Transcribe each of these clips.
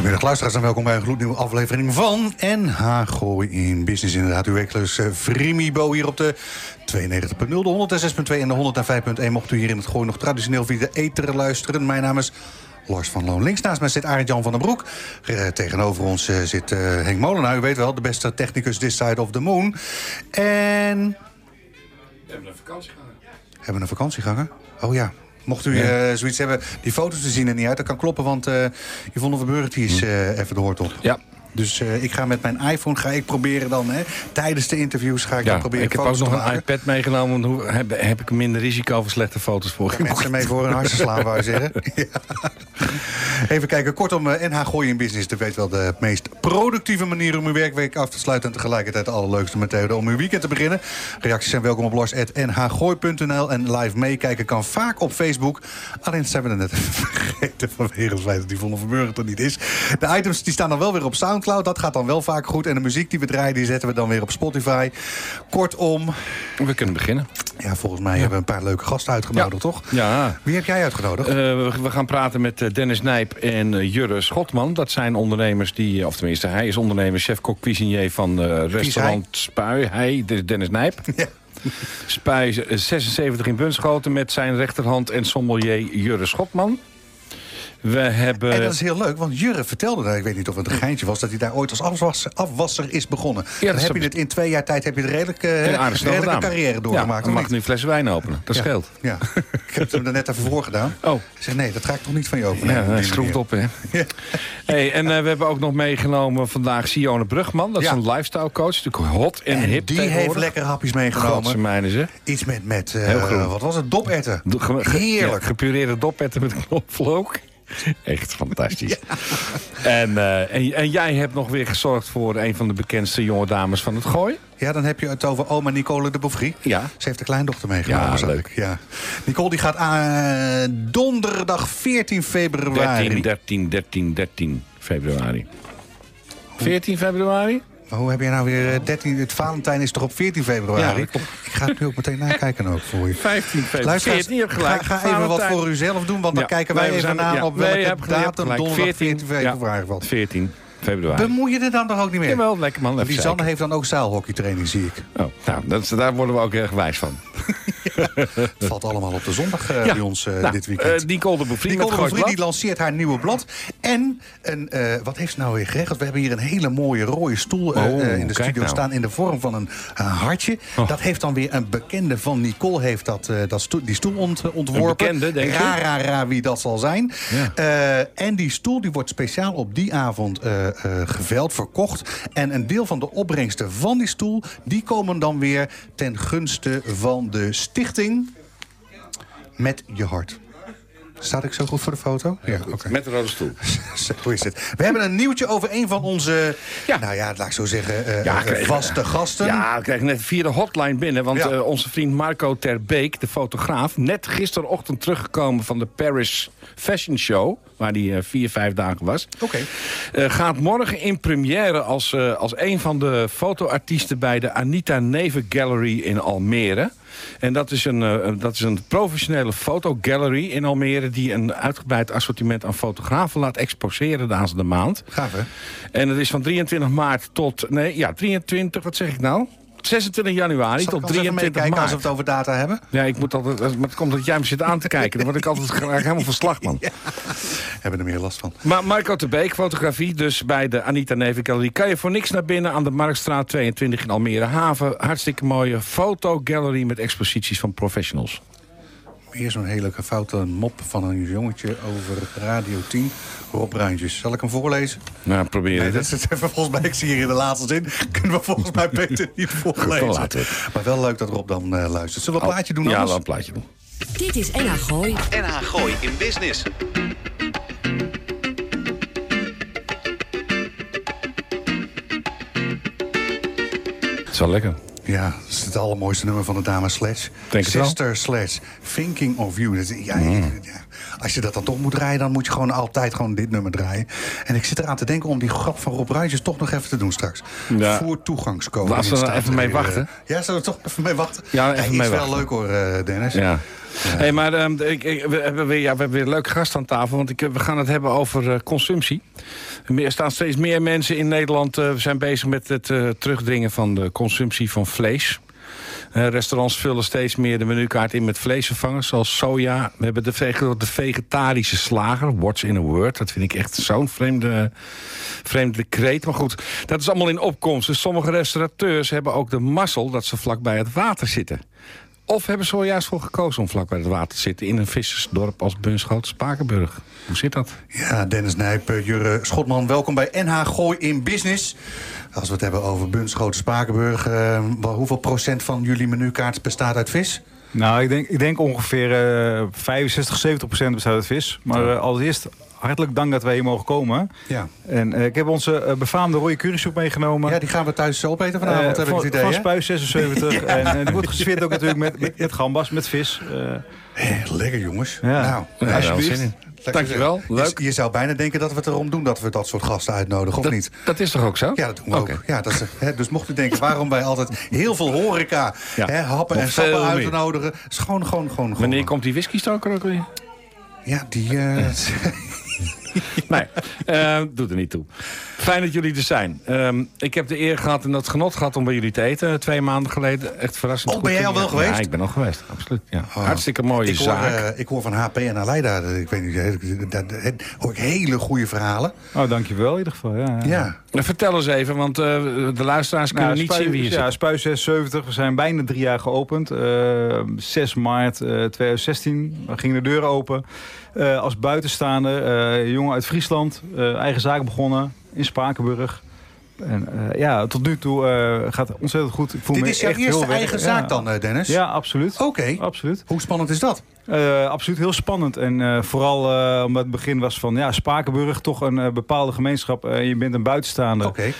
Goedemiddag luisteraars en welkom bij een gloednieuwe aflevering van NH Gooi in Business. Inderdaad, uw wekelijks uh, Frimibo hier op de 92.0, de 106.2 en de 105.1. Mocht u hier in het Gooi nog traditioneel via de eteren luisteren. Mijn naam is Lars van Loon. Links naast mij zit Arend-Jan van den Broek. Uh, tegenover ons uh, zit uh, Henk Molenaar. U weet wel, de beste technicus this side of the moon. En... We hebben een vakantieganger. Hebben we een vakantieganger? Oh ja, Mocht u ja. uh, zoiets hebben, die foto's te zien er niet uit. Dat kan kloppen, want uh, Yvonne Verburg die is uh, even de hoort op. Ja. Dus uh, ik ga met mijn iPhone ga ik proberen dan, hè, tijdens de interviews ga ik ja, dan proberen Ik heb ook nog een iPad meegenomen, want hoe, heb, heb ik minder risico voor slechte foto's voor je. mensen mee voor een hartje slaan, wou je zeggen. ja. Even kijken, kortom, NH Gooi in Business, dat weet wel de meest productieve manier om uw werkweek af te sluiten... en tegelijkertijd de allerleukste methode om uw weekend te beginnen. Reacties zijn welkom op lars.nhgooi.nl en live meekijken kan vaak op Facebook. Alleen zijn we er net vergeten vanwege het feit dat die Vonne Verburger er niet is. De items die staan dan wel weer op Soundcloud, dat gaat dan wel vaak goed. En de muziek die we draaien, die zetten we dan weer op Spotify. Kortom... We kunnen beginnen. Ja, volgens mij ja. hebben we een paar leuke gasten uitgenodigd, ja. toch? Ja. Wie heb jij uitgenodigd? Uh, we, gaan praten met uh, Dennis Nijp en uh, Jurre Schotman. Dat zijn ondernemers die, of tenminste, hij is ondernemer, chef-kok cuisinier van restaurant Spui. Hij, Dennis Nijp. Ja. Spui 76 in Bunschoten met zijn rechterhand en sommelier Jurre Schotman. We hebben... En dat is heel leuk, want Jurre vertelde daar, ik weet niet of het een geintje was... dat hij daar ooit als afwasser, afwasser is begonnen. Ja, dan heb je het in twee jaar tijd heb je de redelijke, uh, redelijke carrière doorgemaakt. Ja, mag nu fles wijn openen, dat ja. scheelt. Ja, ik heb hem er net even voor gedaan. Oh. Ik zeg, nee, dat ga ik toch niet van je openen. Ja, hij schroeft op, hè. Hey, en uh, we hebben ook nog meegenomen vandaag Sione Brugman. Dat is een lifestyle coach, natuurlijk hot en, en hip die heeft lekker hapjes meegenomen. Mijnen ze. Iets met, met uh, wat was het, doperten. Heerlijk. gepureerde doperten met knoflook. Echt fantastisch. Ja. En, uh, en, en, jij hebt nog weer gezorgd voor een van de bekendste jonge dames van het gooi. Ja, dan heb je het over oma Nicole de Beauvry. Ja. Ze heeft een kleindochter meegenomen. Ja, leuk. Ja. Nicole die gaat aan donderdag 14 februari. 13, 13, 13, 13 februari. 14 februari? Maar hoe heb je nou weer 13... Het Valentijn is toch op 14 februari? Ja, ik ga het nu ook meteen nakijken ook voor je. 15 februari. 14, gelijk. Ga, ga even wat voor u zelf doen, want dan ja, kijken wij even na op welke datum donderdag 14, 14 februari valt. 14 februari. Bemoei je er dan toch ook niet meer? Jawel, lekker man. Die Zanne heeft dan ook zeilhockeytraining, zie ik. Oh, nou, dat, daar worden we ook erg wijs van. ja, het valt allemaal op de zondag uh, ja. bij ons uh, nou, dit weekend. Uh, Nicole de Beaufry, Nicole de die lanceert haar nieuwe blad. En, een, wat heeft ze nou weer geregeld? We hebben hier een hele mooie rode stoel oh, in de studio nou. staan... in de vorm van een hartje. Oh. Dat heeft dan weer een bekende van Nicole heeft dat, dat stoel, die stoel ont, ontworpen. Een bekende, denk ra, ra, ra, wie dat zal zijn. Ja. en die stoel die wordt speciaal op die avond geveld verkocht. En een deel van de opbrengsten van die stoel... die komen dan weer ten gunste van de stichting Met Je Hart. Staat ik zo goed voor de foto? Ja, okay. Met de rode stoel. Hoe is het? We hebben een nieuwtje over een van onze, ja. nou ja, laat ik zo zeggen, uh, ja, kreeg, vaste gasten. Ja, we kregen net via de hotline binnen. Want ja. uh, onze vriend Marco Terbeek, de fotograaf... net gisterochtend teruggekomen van de Paris Fashion Show... waar hij uh, vier, vijf dagen was. Okay. gaat morgen in première als, als een van de fotoartiesten... bij de Anita Neve Gallery in Almere... En dat is een, uh, dat is een professionele fotogallery in Almere... die een uitgebreid assortiment aan fotografen laat exposeren de aanstaande maand. Gaaf, hè? En dat is van 23 maart tot... Nee, ja, 23, wat zeg ik nou? 26 januari tot 23 kijken maart. als we het over data hebben? Ja, ik moet altijd, maar het komt dat jij me zit aan te kijken. Dan word ik altijd graag helemaal van slag, man. Ja. Hebben er meer last van. Maar Marco de Beek, fotografie, dus bij de Anita Neve Gallery. Kan je voor niks naar binnen aan de Marktstraat 22 in Almere Haven. Hartstikke mooie fotogallery met exposities van professionals. Weer zo'n hele foute mop van een jongetje over Radio 10. Rob Bruintjes. Zal ik hem voorlezen? Nou, probeer nee, dat is het even, volgens mij, ik zie hier in de laatste zin... kunnen we volgens mij beter niet voorlezen. Maar wel leuk dat Rob dan uh, luistert. Zullen we een plaatje doen Ja, wel een plaatje doen. Dit is NH Gooi. NH Gooi in Business. wel lekker. Ja, dat is het allermooiste nummer van de dame Sledge. Denk het wel. Sister Sledge, Thinking of You. Dat is- ja, Mm. ja, als je dat dan toch moet draaien, dan moet je gewoon altijd gewoon dit nummer draaien. En ik zit eraan te denken om die grap van Rob Ruijs toch nog even te doen straks. Ja. Voor toegangscode. Laten we er even mee eh, wachten. Ja, zullen we toch even mee wachten? Ja, even Hij mee is wel leuk hoor, eh, Dennis. Ja. Hey, maar ehm, ik, ik- we, hebben weer, ja, we hebben een leuke gast aan tafel. Want ik, we gaan het hebben over eh, consumptie. Er staan steeds meer mensen in Nederland eh, zijn bezig met het eh, terugdringen van de consumptie van vlees. Eh, restaurants vullen steeds meer de menukaart in met vleesvervangers, zoals soja. We hebben de, de vegetarische slager, what's in a word. Dat vind ik echt zo'n vreemde, vreemde kreet. Maar goed, dat is allemaal in opkomst. Dus sommige restaurateurs hebben ook de mazzel dat ze vlak bij het water zitten. Of hebben ze er juist voor gekozen om vlak bij het water te zitten... in een vissersdorp als Bunschoten, Spakenburg? Hoe zit dat? Ja, Dennis Nijp, eh, Jurre Schotman, welkom bij NH Gooi in Business. Als we het hebben over Bunschoten Spakenburg, eh, wel, hoeveel procent van jullie menukaart bestaat uit vis? Nou, ik denk, ik denk ongeveer eh 65, 70 procent bestaat uit vis. Maar eh, allereerst hartelijk dank dat wij hier mogen komen. Ja. En eh, ik heb onze eh, befaamde rode currysoep meegenomen. ja, die gaan we thuis opeten vanavond, Eh, heb ik het idee, Van hè? Spuis 76. En die wordt geserveerd ook natuurlijk met, met, met gambas, met vis. Eh, lekker jongens. Ja. Nou, alsjeblieft. Dankjewel, leuk. Je, je zou bijna denken dat we het erom doen dat we dat soort gasten uitnodigen, of Dat, niet? dat is toch ook zo? Ja, dat doen we ook. Ja, dat is, hè, dus mocht u denken waarom wij altijd heel veel horeca, Ja, hè, happen en sappen veel uit te meer. nodigen. is gewoon, gewoon, gewoon. gewoon. Wanneer komt die whisky stoker ook weer? Ja, die... eh, Nee, eh, doet er niet toe. Fijn dat jullie er zijn. Ehm, ik heb de eer gehad en het genot gehad om bij jullie te eten. eh, Twee maanden geleden. Echt verrassend. Oh, goed. ben jij al wel geweest? Ja, ik ben al geweest. Absoluut. Ja. Oh. Hartstikke mooie ik hoor, zaak. eh, ik hoor van HP en Aleida, ik weet niet, eh, daar hoor ik hele goede verhalen. oh, dankjewel in ieder geval. Ja, ja. Ja. Nou, vertel eens even, want eh, de luisteraars kunnen Nou, niet Spui- zien wie je ja, zit. Spuis 76. We zijn bijna drie jaar geopend. Eh, 6 maart eh, 2016 gingen de deuren open. Eh, als buitenstaander, eh, jongen uit Friesland. eh, eigen zaak begonnen in Spakenburg. En eh, ja, tot nu toe eh, gaat het ontzettend goed. Ik voel Dit me is jouw echt eerste eigen zaak ja. dan, eh, Dennis? Ja, absoluut. Oké. Absoluut. Hoe spannend is dat? Absoluut heel spannend. En vooral omdat het begin was van ja, Spakenburg, toch een bepaalde gemeenschap. Je bent een buitenstaander. Oké.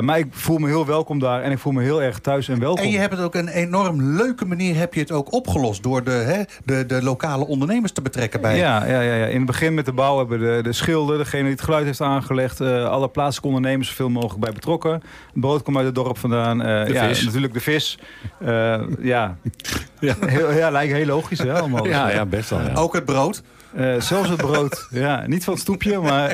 Maar ik voel me heel welkom daar en ik voel me heel erg thuis en welkom. En je hebt het ook een enorm leuke manier heb je het ook opgelost door de, hè, de, de lokale ondernemers te betrekken bij. Ja, ja, ja, ja. In het begin met de bouw hebben de, de schilder, degene die het geluid heeft aangelegd, alle plaatselijke ondernemers zoveel mogelijk bij betrokken. Brood komt uit het dorp vandaan. eh, De ja, vis. natuurlijk de vis. Eh, ja. Ja. Heel, ja, lijkt heel logisch hè, allemaal. Ja, ja, best wel. Ja. Ook het brood, Eh, zelfs het brood. ja, niet van het stoepje, maar...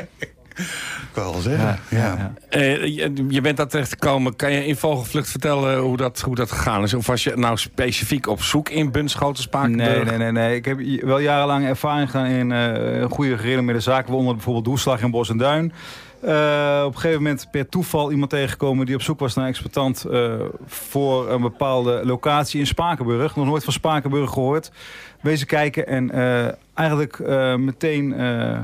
ik wel zeggen. Ja, Ja, ja. Eh, je, je bent daar terecht gekomen. Kan je in vogelvlucht vertellen hoe dat, hoe dat gegaan is? Of was je nou specifiek op zoek in Bunschoten, Spakenburg? Nee, nee, nee, nee. Ik heb wel jarenlang ervaring gedaan in eh, een goede gerenommeerde zaken. Waaronder bijvoorbeeld Doeslag in Bos en Duin. Eh, op een gegeven moment per toeval iemand tegengekomen die op zoek was naar een exploitant eh, voor een bepaalde locatie in Spakenburg. Nog nooit van Spakenburg gehoord. Wezen kijken en eh, eigenlijk eh, meteen eh,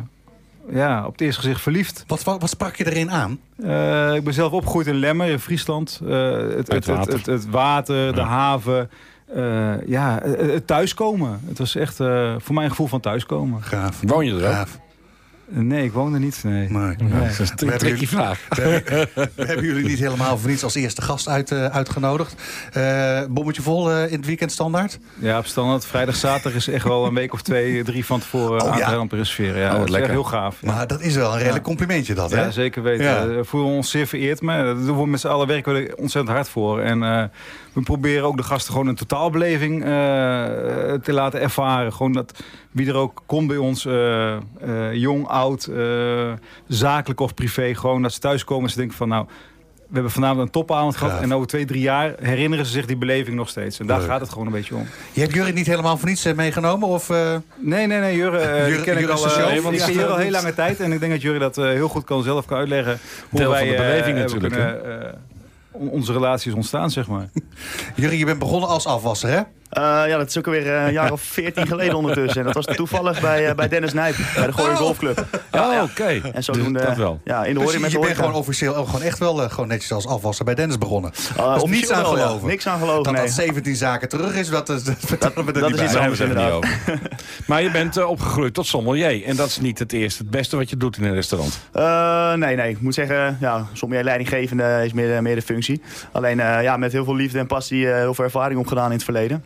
ja, op het eerste gezicht verliefd. Wat, wat, wat sprak je erin aan? Eh, ik ben zelf opgegroeid in Lemmer in Friesland. Eh, het, het, het, water. het, het water, de haven. eh, ja, het, thuiskomen. Het was echt eh, voor mij een gevoel van thuiskomen. Gaaf. Woon je er ook? Gaaf. Nee, ik woon er niet. Nee. Nee. Ja, dat is een tricky vraag. We hebben jullie niet helemaal voor niets als eerste gast uit, eh, uitgenodigd. Eh, bommetje vol eh, in het weekend standaard? Ja, op standaard. Vrijdag, zaterdag is echt wel een week of twee, drie van tevoren Oh, aan ja. te reserveren. Ja, Oh, dat is lekker. heel gaaf. Ja. Maar dat is wel een redelijk complimentje dat, hè? Ja, zeker weten. Ja. We voelen ons zeer vereerd. Maar dat doen we met z'n allen werken we er ontzettend hard voor. En eh, we proberen ook de gasten gewoon een totaalbeleving eh, te laten ervaren. Gewoon dat wie er ook komt bij ons, eh, eh, jong, oud, zakelijk of privé, gewoon dat ze thuiskomen en ze denken van nou... We hebben vanavond een topavond gehad en over twee, drie jaar herinneren ze zich die beleving nog steeds. En daar Leuk. gaat het gewoon een beetje om. Je hebt Jurrit niet helemaal voor niets meegenomen? Of, Nee, nee, nee, Jurre, die Jurre- ken ik Jurre al, eh, chef, ik ken Jurre al heel lange tijd. En ik denk dat Jurre dat heel goed kan zelf kan uitleggen. Hoe Deel wij van de beleving natuurlijk, kunnen, onze relatie is ontstaan, zeg maar. Jurrit, je bent begonnen als afwasser, hè? Uh, ja, dat is ook alweer een jaar of veertien geleden ondertussen. En dat was toevallig bij, uh, bij Dennis Nijp, bij de Gooien oh. Golfclub. Ja, oh, oké. Okay. En zodoende... Dus dat wel. Ja, in de dus met je bent gewoon officieel ook gewoon echt wel uh, gewoon netjes als afwasser bij Dennis begonnen. Uh, dus niets aan geloven. Ja. Niks aan geloven, Dat nee. dat 17 zaken terug is, dat, dat, dat, dat, dat is iets anders inderdaad. maar je bent opgegroeid tot sommelier. En dat is niet het eerste, het beste wat je doet in een restaurant. nee, nee. Ik moet zeggen, ja, sommelier leidinggevende is meer, meer de functie. Alleen ja, met heel veel liefde en passie, heel veel ervaring opgedaan in het verleden.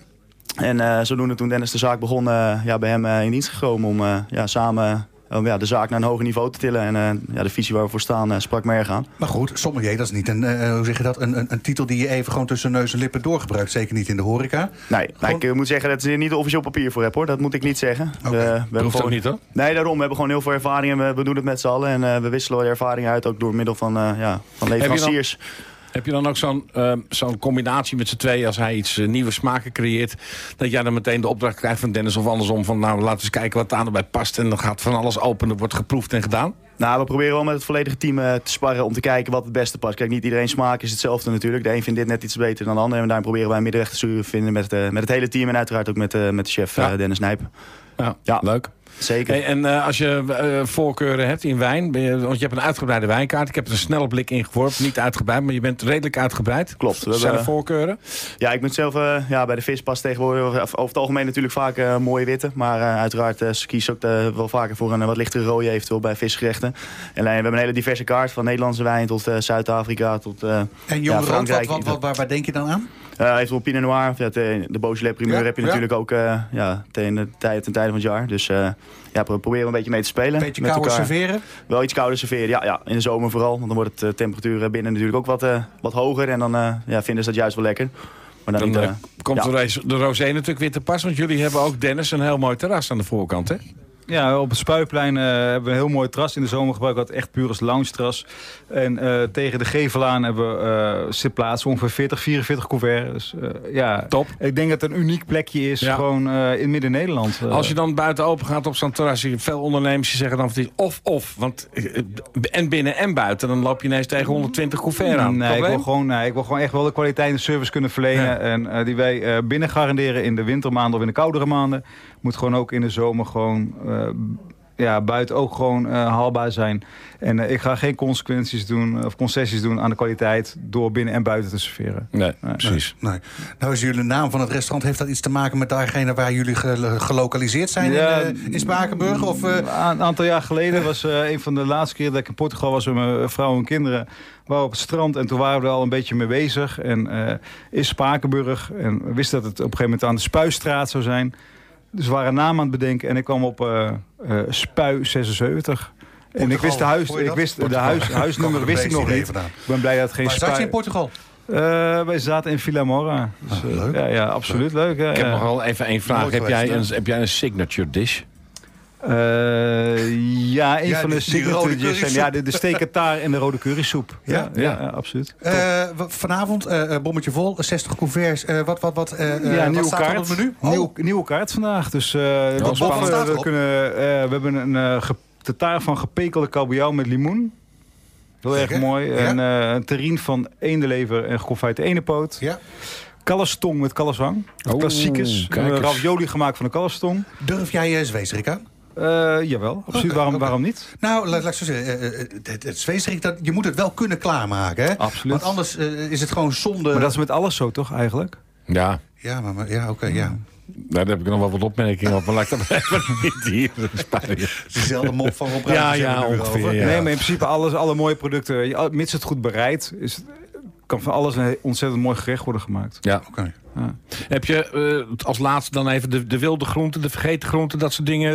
En uh, zodoende toen Dennis de zaak begon, uh, ja, bij hem uh, in dienst gekomen om ja, samen om ja, de zaak naar een hoger niveau te tillen. En ja, de visie waar we voor staan sprak me erg aan. Maar goed, sommelier, dat is niet een, hoe zeg je dat, een, een, een, titel die je even gewoon tussen neus en lippen doorgebruikt. Zeker niet in de horeca. Nee, gewoon... ik moet zeggen dat ze er niet officieel papier voor heb hoor. Dat moet ik niet zeggen. Okay. We, we hoeft ook niet hoor? Nee, daarom. We hebben gewoon heel veel ervaring en we, we doen het met z'n allen. En we wisselen de ervaring uit ook door middel van, ja, van leveranciers. Heb je dan ook zo'n uh, zo'n combinatie met z'n tweeën... als hij iets uh, nieuwe smaken creëert... dat jij dan meteen de opdracht krijgt van Dennis of andersom... van nou, laten we eens kijken wat aan erbij past... en dan gaat van alles open, er wordt geproefd en gedaan? Nou, we proberen wel met het volledige team uh, te sparren om te kijken wat het beste past. Kijk, niet iedereen smaak is hetzelfde natuurlijk. De een vindt dit net iets beter dan de ander. En daar proberen wij middenweg te vinden met, met het hele team... en uiteraard ook met, met de chef ja. Dennis Nijp. Ja, ja, leuk. Zeker. en uh, als je uh, voorkeuren hebt in wijn, je, want je hebt een uitgebreide wijnkaart. Ik heb er een snelle blik in geworpen. Niet uitgebreid, maar je bent redelijk uitgebreid. Klopt. We Zijn er voorkeuren? Ja, ik moet zelf uh, ja, bij de vispas tegenwoordig over het algemeen natuurlijk vaak mooie witte. Maar uiteraard kies ook wel vaker voor een wat lichtere rode eventueel bij visgerechten. En we hebben een hele diverse kaart van Nederlandse wijn tot Zuid-Afrika tot En jong ja, Frankrijk. Wat, wat, wat, waar, denk je dan aan? Uh, eventueel Pinot Noir. Ja, de, de Beaujolais primeur ja, heb je ja. natuurlijk ook uh, ja, tegen de tijd en tijden van het jaar. Dus uh, ja, proberen een beetje mee te spelen. Een beetje kouder serveren? Wel iets kouder serveren, ja, ja. In de zomer vooral. Want dan wordt de temperatuur binnen natuurlijk ook wat, wat hoger. En dan ja, vinden ze dat juist wel lekker. Maar dan, dan niet, komt ja. de, de rosé natuurlijk weer te pas. Want jullie hebben ook, Dennis, een heel mooi terras aan de voorkant, hè? Ja, op het Spuiplein uh, hebben we een heel mooi terras. In de zomer gebruiken we het echt puur als lounge terras. En uh, tegen de Gevelaan hebben we uh, zitplaatsen, ongeveer 40, 44 couverts. Dus, ja, Top. Ik denk dat het een uniek plekje is, ja. gewoon in midden-Nederland. Als je dan buiten open gaat op zo'n terras, zie je veel ondernemers die zeggen dan van of-of. Want en binnen en buiten, dan loop je ineens tegen 120 couverts aan. Nee, ik wil, gewoon, nee ik wil gewoon echt wel de kwaliteit en service kunnen verlenen. Ja. En die wij binnen garanderen in de wintermaanden of in de koudere maanden moet gewoon ook in de zomer gewoon... Uh, ja, buiten ook gewoon uh, haalbaar zijn. En uh, ik ga geen consequenties doen of concessies doen aan de kwaliteit door binnen en buiten te serveren. Nee, nee precies. Nee. Nou is jullie naam van het restaurant, heeft dat iets te maken met daargene waar jullie ge gelokaliseerd zijn ja, in, in Spakenburg? Of, Een aantal jaar geleden was een van de laatste keer dat ik in Portugal was met mijn vrouw en kinderen. We op het strand en toen waren we er al een beetje mee bezig. En is Spakenburg. En we wisten dat het op een gegeven moment aan de Spuistraat zou zijn. Dus we waren naam aan het bedenken en ik kwam op uh, uh, Spui 76. En ik wist de, huis, ik wist de huis, huisnummer wist ik nog niet. Ik ben blij dat het geen Waar zat je in Portugal? Uh, wij zaten in Villa Mora. Dus, ah, leuk. Ja, ja, absoluut leuk. leuk. ik heb nog wel even één vraag. Heb jij, een, heb jij een signature dish? Uh, ja, een ja, van de signatures zijn ja, de, de steekataar en de rode currysoep. Ja, ja, ja, absoluut. Uh, vanavond, uh, bommetje vol, 60 couverts. wat, wat, wat, ja, nieuwe kaart. op het menu? Oh. Nieuw, nieuwe kaart vandaag. Dus wat spannend. We, kunnen, we hebben een de taart van gepekelde kabeljauw met limoen. Heel erg mooi. En een terrine van eendenlever en geconfijte eendenpoot. Ja. Kalfstong met kalfswang. Oh, klassiekers. Ravioli gemaakt van de kalfstong. Durf jij uh, zweesrik aan? Uh, jawel, absoluut. Okay, waarom, okay. waarom niet? Nou, laat, laat ik zo zeggen. Uh, het, het zweesrik, dat, je moet het wel kunnen klaarmaken. Hè? Absoluut. Want anders uh, is het gewoon zonde. Maar dat is met alles zo, toch, eigenlijk? Ja. Ja, maar, maar ja, oké, okay, ja. Daar heb ik nog wel wat opmerkingen op, maar laat ik dat even niet hier sparen. Dezelfde mop van Rob Ja, ja, ongeveer. Ja. Nee, maar in principe alles, alle mooie producten, mits het goed bereid, is het, kan van alles een ontzettend mooi gerecht worden gemaakt. Ja, oké. Ja. Heb je uh, als laatste dan even de, de, wilde groenten, de vergeten groenten, dat soort dingen.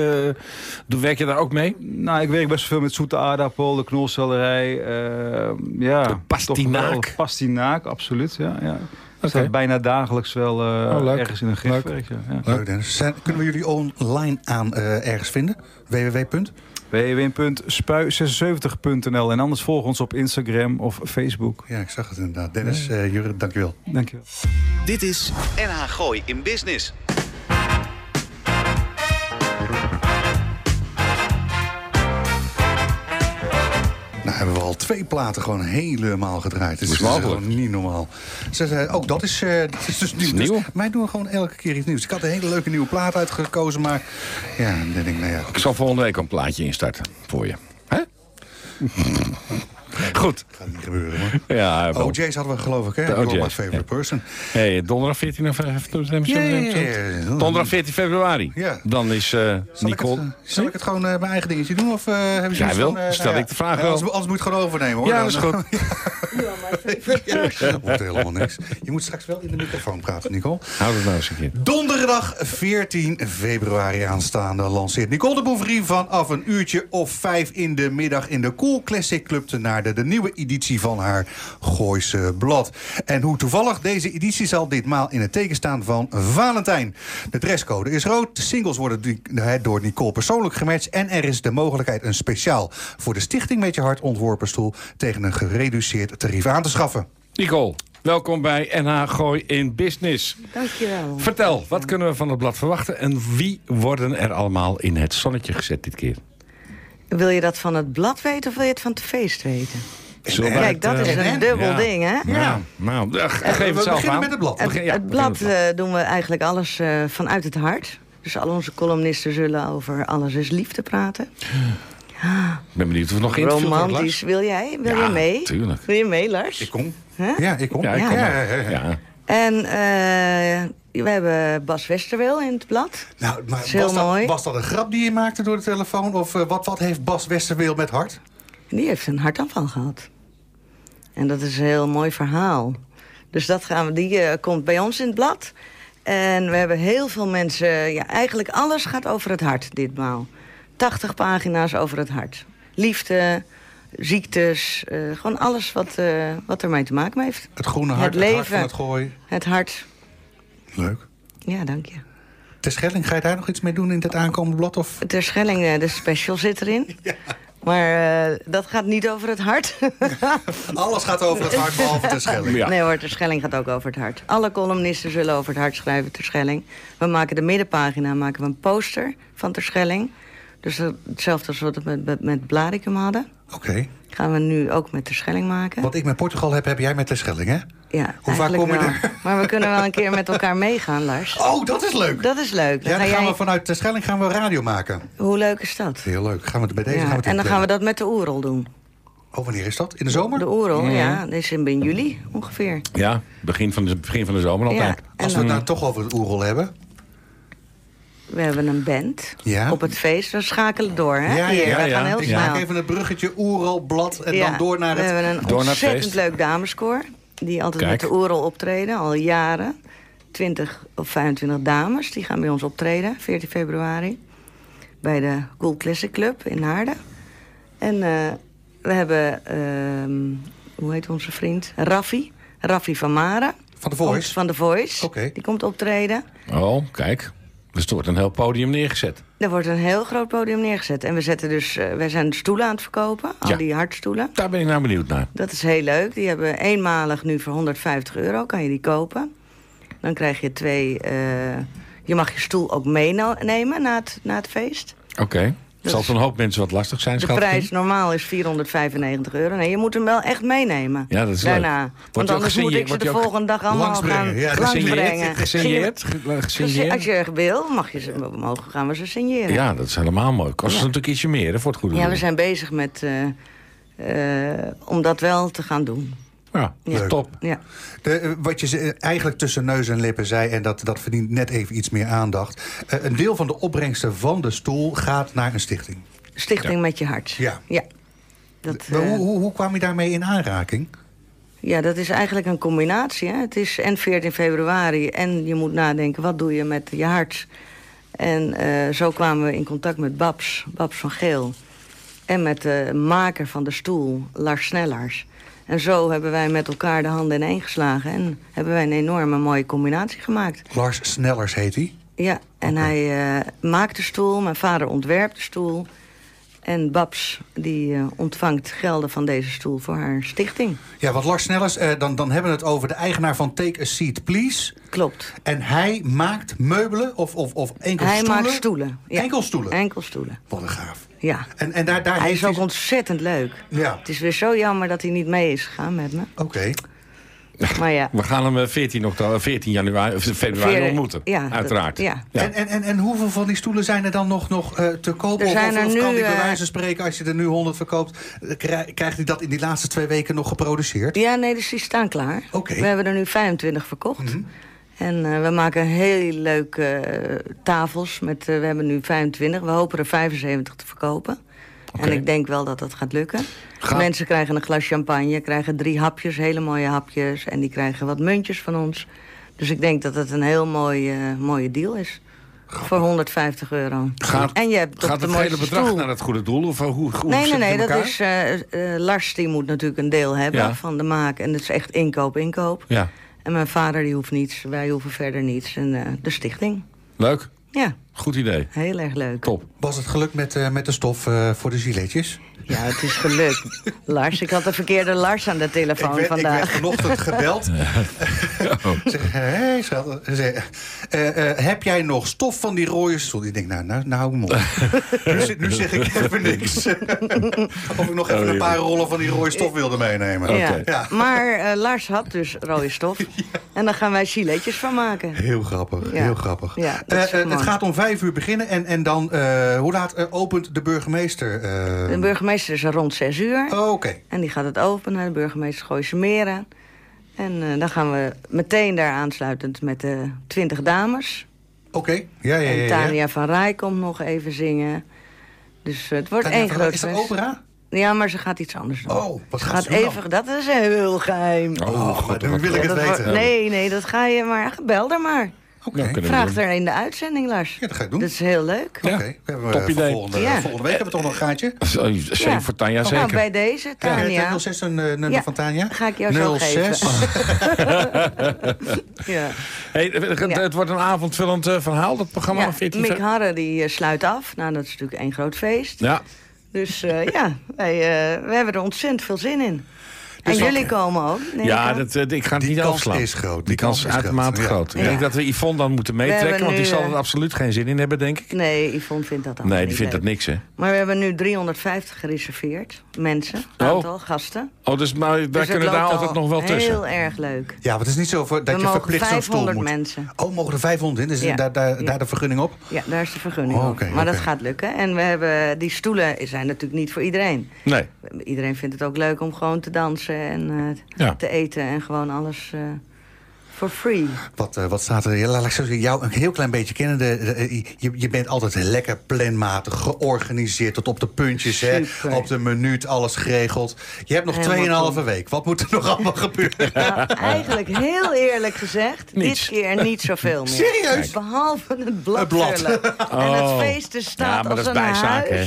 Uh, werk je daar ook mee? Nou, ik werk best veel met zoete aardappel, de knolselderij. Uh, ja, de pastinaak. Pastinaak, absoluut. Ja, ja. Okay. staat bijna dagelijks wel oh, ergens in een gifwerk. Ja. Leuk, Dennis. Zijn, kunnen we jullie online aan ergens vinden? www www.spui76.nl. En anders volg ons op Instagram of Facebook. Ja, ik zag het inderdaad. Dennis, uh, Jurre, dankjewel. Dankjewel. Dit is NH Gooi in Business. Hebben we al twee platen gewoon helemaal gedraaid. Het is gewoon niet normaal. Ze zei, ook dat is, eh, dat is dus nieuw. nieuw. Dus wij doen gewoon elke keer iets nieuws. Ik had een hele leuke nieuwe plaat uitgekozen, maar ja, dan denk ik, nou ja. Ik zal volgende week een plaatje instarten voor je. Hè? Goed. Gaat niet gebeuren, hoor. Ja, wel. OJ's hadden we geloof ik, hè? De You're OJ's, my favorite ja. person. Hey, donderdag 14 of Ja, ja, ja, ja. Donderdag 14 februari. Ja. Dan is eh Zal, ik Nicole... het, eh, zal ik het gewoon eh, mijn eigen dingetje doen? Of, eh hebben Jij zoiets wil, van, eh, stel nou ik de vraag wel. Anders, anders moet je het gewoon overnemen, hoor. Ja, Dan- dat is goed. Dat wordt helemaal niks. Je moet straks wel in de microfoon praten, Nicole. Hou het nou eens een keer. Donderdag 14 februari aanstaande lanceert Nicole de Bouvrie vanaf een uurtje of vijf in de middag in de Cool Classic Club te Naarden. De nieuwe editie van haar Gooise blad. En hoe toevallig, deze editie zal ditmaal in het teken staan van Valentijn. De dresscode is rood, de singles worden door Nicole persoonlijk gematcht... en er is de mogelijkheid een speciaal voor de Stichting Met Je Hart ontworpen stoel... tegen een gereduceerd tarief aan te schaffen. Nicole, welkom bij NH Gooi in Business. Dankjewel. Vertel, wat kunnen we van het blad verwachten... en wie worden er allemaal in het zonnetje gezet dit keer? Wil je dat van het blad weten of wil je het van het feest weten? We Kijk, het, dat is eh, een dubbel ja. ding, hè? Ja, nou, eh, geef we het zelf beginnen aan. met het blad. Het, Begin- ja, het blad het eh, doen we eigenlijk alles eh, vanuit het hart. Dus al onze columnisten zullen over alles is liefde praten. Ik ben benieuwd of het nog Lars. Romantisch. Wil jij? Wil Ja, je mee? tuurlijk. Wil je mee, Lars? Ik kom. Huh? Ja, ik kom. Ja, ik kom ja. En eh, we hebben Bas Westerweel in het blad. Nou, maar was, dat, mooi. was dat een grap die je maakte door de telefoon? Of eh, wat, wat heeft Bas Westerweel met hart? Die heeft een hartaanval gehad. En dat is een heel mooi verhaal. Dus dat gaan we, die eh, komt bij ons in het blad. En we hebben heel veel mensen... Ja, eigenlijk alles gaat over het hart ditmaal. 80 pagina's over het hart. Liefde, ziektes, eh, gewoon alles wat, eh, wat ermee te maken heeft. Het groene hart, Het het, hart leven. van het gooi. Het hart. Leuk. Ja, dank je. Ter Schelling, ga je daar nog iets mee doen in dit aankomende blad? Of? Ter Schelling, eh, de special zit erin. Maar eh, dat gaat niet over het hart. Alles gaat over het hart, behalve Ter Schelling. Ja. Nee hoor, Ter Schelling gaat ook over het hart. Alle columnisten zullen over het hart schrijven, Ter Schelling. We maken de middenpagina maken we een poster van Ter Schelling. Dus dat- hetzelfde als wat we met, met, met Blaricum hadden. Oké. Gaan we nu ook met Ter Schelling maken. Wat ik met Portugal heb, heb jij met Ter Schelling, hè? Ja, Hoe vaak kom je wel. daar? Maar we kunnen wel een keer met elkaar meegaan, Lars. Oh, dat is leuk. Dat is leuk. Dan ja, dan ga gaan jij... we vanuit Ter Schelling gaan we radio maken. Hoe leuk is dat? Heel leuk. Gaan we het bij deze Ja, gaan we het en dan gaan we dat met de Oerol doen. Oh, wanneer is dat? In de zomer? De Oerol, ja. Dat is in in juli ongeveer. Ja, begin van de, begin van de zomer Ja, altijd. Als we het nou toch over het oerol hebben. We hebben een band Ja. op het feest. We schakelen door, hè? Ja, ja, we ja. gaan heel Ik snel. maak even het bruggetje oerol, blad en Ja, dan door naar We het... hebben een Door naar het ontzettend feest. leuk dameskoor. Die altijd Kijk. met de Oerol optreden, al jaren. 20 of 25 dames, die gaan bij ons optreden, 14 februari. Bij de Cool Classic Club in Naarden. En eh, we hebben, ehm, hoe heet onze vriend? Raffi. Raffi van Maren. Van de Komt Voice? Van de Voice. Oké. Die komt optreden. Oh, kijk. Dus er wordt een heel podium neergezet. Er wordt een heel groot podium neergezet. En we zetten dus, eh, wij zijn stoelen aan het verkopen. Al Ja. die hartstoelen. Daar ben ik nou benieuwd naar. Dat is heel leuk. Die hebben eenmalig nu voor 150 euro. Kan je die kopen. Dan krijg je twee... eh, je mag je stoel ook meenemen na het, na het feest. Oké. Dus- zal voor een hoop mensen wat lastig zijn, De prijs normaal is 495 euro. Nee, je moet hem wel echt meenemen. Ja, dat is Daarna. leuk. Want anders moet ik ze de volgende dag allemaal langsbrengen? gaan Ja, langsbrengen. Gesigneerd? Als je wil, mag je ze, mogen, gaan we ze signeren. Ja, dat is helemaal mooi. Kost Ja. natuurlijk ietsje meer hè, voor het goede Ja, we zijn bezig met... eh, eh, om dat wel te gaan doen. Ja, Ja. top. Ja. De, eh, wat je eh, eigenlijk tussen neus en lippen zei, en dat, dat verdient net even iets meer aandacht. Eh, een deel van de opbrengsten van de stoel gaat naar een stichting. Stichting met je hart. Ja. Ja. Dat, Maar hoe, hoe, hoe kwam je daarmee in aanraking? ja, dat is eigenlijk een combinatie. Hè? Het is en 14 februari en je moet nadenken... wat doe je met je hart? En eh, zo kwamen we in contact met Babs, Babs van Geel. En met de maker van de stoel, Lars Snellers. En zo hebben wij met elkaar de handen ineen geslagen... en hebben wij een enorme mooie combinatie gemaakt. Lars Snellers heet hij. Ja, en hij eh, maakt de stoel, mijn vader ontwerpt de stoel... en Babs die eh, ontvangt gelden van deze stoel voor haar stichting. Ja, want Lars Snellers, eh, dan, dan hebben we het over de eigenaar van Take a Seat Please. Klopt. En hij maakt meubelen of, of, of enkel Hij stoelen? maakt stoelen. Ja. Enkel stoelen? Enkel stoelen. Wat een gaaf. Ja. En, en daar, daar Hij is ook ontzettend leuk. Ja, Het is weer zo jammer dat hij niet mee is gegaan met me. oké. Maar ja. We gaan hem eh, 14, oktober, 14 januari, of februari Veer- ontmoeten. ja, dat- Uiteraard. ja. En, en, en, en hoeveel van die stoelen zijn er dan nog, nog eh, te koop? Er Of, zijn of, of nu, kan die bij eh, wijze van spreken, als je er nu 100 verkoopt... eh, krij- krijgt hij dat in die laatste twee weken nog geproduceerd? Ja, nee, dus die staan klaar. Oké. We hebben er nu 25 verkocht. En eh, we maken heel leuke eh, tafels. Met, eh, we hebben nu 25. We hopen er 75 te verkopen. En ik denk wel dat dat gaat lukken. Ga- Mensen krijgen een glas champagne, krijgen drie hapjes, hele mooie hapjes. En die krijgen wat muntjes van ons. Dus ik denk dat het een heel mooi, mooie deal is. Voor 150 euro. Gaat, en je hebt gaat het hele bedrag stoel. naar het goede doel? Of hoe, hoe Nee, nee, het nee. Dat is, Lars die moet natuurlijk een deel hebben Ja. van de maak. En dat is echt inkoop, inkoop. Ja, En mijn vader die hoeft niets, wij hoeven verder niets. En eh, de stichting. leuk. Ja, Goed idee. heel erg leuk. Top. Was het gelukt met, eh, met de stof eh, voor de giletjes? Ja, het is gelukt. Lars, ik had de verkeerde Lars aan de telefoon ik, werd, ik werd vandaag. vanochtend gebeld. zeg, hé, schat. Zeg, eh, eh, heb jij nog stof van die rode stoel? Ik denk, nou, nou, nou op. nu, nu zeg ik even niks. of ik nog even een paar rollen van die rode stof wilde meenemen. Ja. Ja. Maar eh, Lars had dus rode stof. En daar gaan wij giletjes van maken. Heel grappig, Ja. heel grappig. Mooi. het gaat om vijf uur beginnen. En, en dan, eh, hoe laat eh, opent de burgemeester? eh? De burgemeester is er rond 6 uur. Oh, Oké. En die gaat het openen. De burgemeester gooit ze meren. En eh, dan gaan we meteen daar aansluitend met de 20 dames. Oké. Ja, ja, ja. En ja. Tania van Rij komt nog even zingen. Dus het wordt Tania één van- groot Is dat opera? Ja, maar ze gaat iets anders doen. Oh, wat Ze gaat gaat ze doen dan? even, dat is heel geheim. Oh, maar dan wil ik het wordt- weten. nee, nee, dat ga je maar. Bel er maar. Oké. Nou, Vraag er in de uitzending, Lars. Ja, dat ga ik doen. Dat is heel leuk. Ja. Oké, we hebben top eh, idee. Volgende, Ja. volgende week hebben we toch nog een gaatje? Zeker Ja. voor Tanja, Nou, zeker. bij deze, het 06 een eh, nummer Ja, van Tanja? ga ik jou zo 06. ja. Hey, het, het- Ja. het wordt een avondvullend eh, verhaal, dat programma ja, van 14 Mick Harre die eh, sluit af. Nou, dat is natuurlijk één groot feest. Ja, Dus eh, ja, wij, eh, we hebben er ontzettend veel zin in. Dus en wat- jullie komen ook. ja aan. dat, eh, ik ga het Die niet kans afslaan. is groot, die Die kans kans is is uitermate groot, ja. Ik denk dat we Yvonne dan moeten meetrekken, want die zal eh, er absoluut geen zin in hebben, denk ik. Nee, Yvonne vindt dat allemaal Nee, die niet vindt dat niks, hè? Maar we hebben nu 350 gereserveerd. Mensen, Oh. aantal gasten. Oh, dus maar daar Dus het kunnen daar altijd al nog wel tussen. Heel erg leuk. Ja, want het is niet zo voor, dat we je verplicht zo'n stoel 500 moet. mensen. Oh, mogen er 500 in? Dus Ja. daar, daar, Ja. daar de vergunning op? Ja, daar is de vergunning Oh, op. oké, Maar dat gaat lukken. En we hebben, die stoelen zijn natuurlijk niet voor iedereen. Nee. Iedereen vindt het ook leuk om gewoon te dansen en eh, Ja. te eten en gewoon alles eh for free. Wat, eh, wat staat er? Ja, laat ik jou een heel klein beetje kennen. De, de- je, je bent altijd lekker planmatig, georganiseerd, tot op de puntjes, hè, op de minuut, alles geregeld. Je hebt nog Helemaal 2,5 top. week. Wat moet er nog allemaal gebeuren? Nou, eigenlijk heel eerlijk gezegd, Niets. dit keer niet zoveel meer. Serieus? Behalve het blad, Het blad. En Oh. het feest is staat Ja, maar als dat is een bijzaak, hè?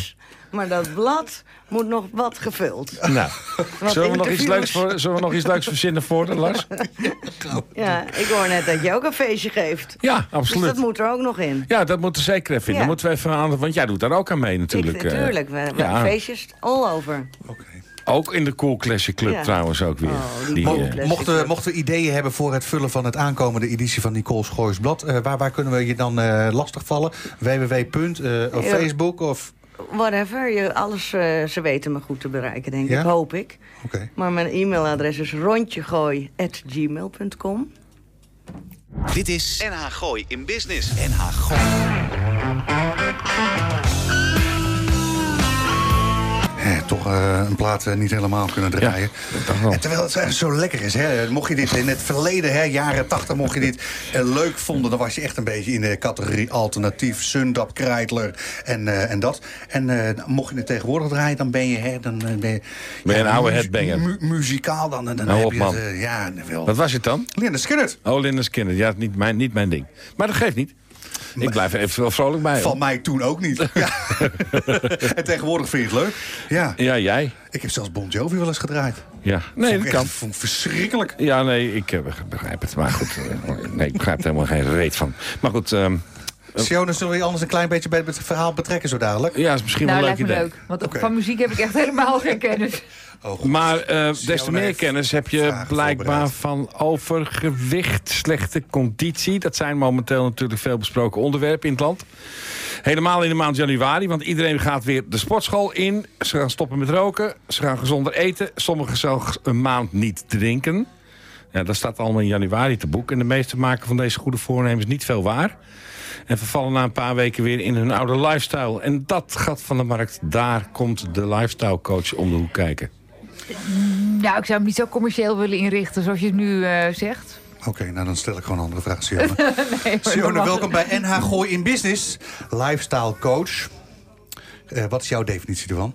Maar dat blad moet nog wat gevuld. Nou, Wat zullen we, nog iets leuks voor, zullen we nog iets leuks verzinnen voor de Lars? Ja, ik hoor net dat je ook een feestje geeft. Ja, Dus absoluut. dat moet er ook nog in. Ja, dat moet er zeker even in. Ja. Dan moeten we even aan, want jij doet daar ook aan mee natuurlijk. Ik, eh. natuurlijk, we, we ja. feestjes all over. Ook in de Cool Classic Club Ja. trouwens ook weer. Oh, die eh. Mochten, mochten we ideeën hebben voor het vullen van het aankomende editie van Nicole's Goois Blad... eh, waar, waar kunnen we je dan eh lastigvallen? www. eh, of Ja. Facebook? Of... Whatever, je, alles, eh, ze weten me goed te bereiken, denk Ja? ik, hoop ik. Oké. Maar mijn e-mailadres is rondjegooi.gmail.com. Dit is NH Gooi in Business. NH Gooi. Eh, toch eh, een plaat eh, niet helemaal kunnen draaien. En terwijl het zo lekker is. Hè? Mocht je dit in het verleden, hè, jaren 80, mocht je dit eh, leuk vonden... dan was je echt een beetje in de categorie alternatief, Sundap, Kreidler en, en dat. En mocht je het tegenwoordig draaien, dan ben je... Hè, dan, ben je, Ben je een oude headbanger? mu- muzikaal dan, dan Hou heb op, je man. het... ja, wel. Wat was het dan? Linda Skinner. Oh, Linda's Kinder. Ja, niet mijn, niet mijn ding. Maar dat geeft niet. Ik blijf er even wel vrolijk bij. hoor. Van mij toen ook niet. Ja. en tegenwoordig vind je het leuk. Ja. Ja, jij. Ik heb zelfs Bon Jovi wel eens gedraaid. Ja. Nee, Vond dat kan. vond ik verschrikkelijk. Ja, nee, ik eh, begrijp het. Maar goed, eh, nee, ik begrijp er helemaal geen reet van. Maar goed, ehm, Siona, zullen we je anders een klein beetje bij het verhaal betrekken zo dadelijk? ja, is misschien Nou, wel een lijkt leuk me idee. leuk. Want van muziek heb ik echt helemaal geen kennis. Oh, maar uh, des te meer kennis heb je blijkbaar van overgewicht, slechte conditie. Dat zijn momenteel natuurlijk veel besproken onderwerpen in het land. Helemaal in de maand januari, want iedereen gaat weer de sportschool in. Ze gaan stoppen met roken, ze gaan gezonder eten. Sommigen zelfs een maand niet drinken. Ja, dat staat allemaal in januari te boek. En de meesten maken van deze goede voornemens niet veel waar. En vervallen na een paar weken weer in hun oude lifestyle. En dat gat van de markt, daar komt de lifestyle coach om de hoek kijken. Nou, ik zou hem niet zo commercieel willen inrichten zoals je het nu uh, zegt. Oké, nou dan stel ik gewoon een andere vraag, Sione. nee, Sione, welkom bij NH Gooi in Business, lifestyle coach. Uh, wat is jouw definitie ervan?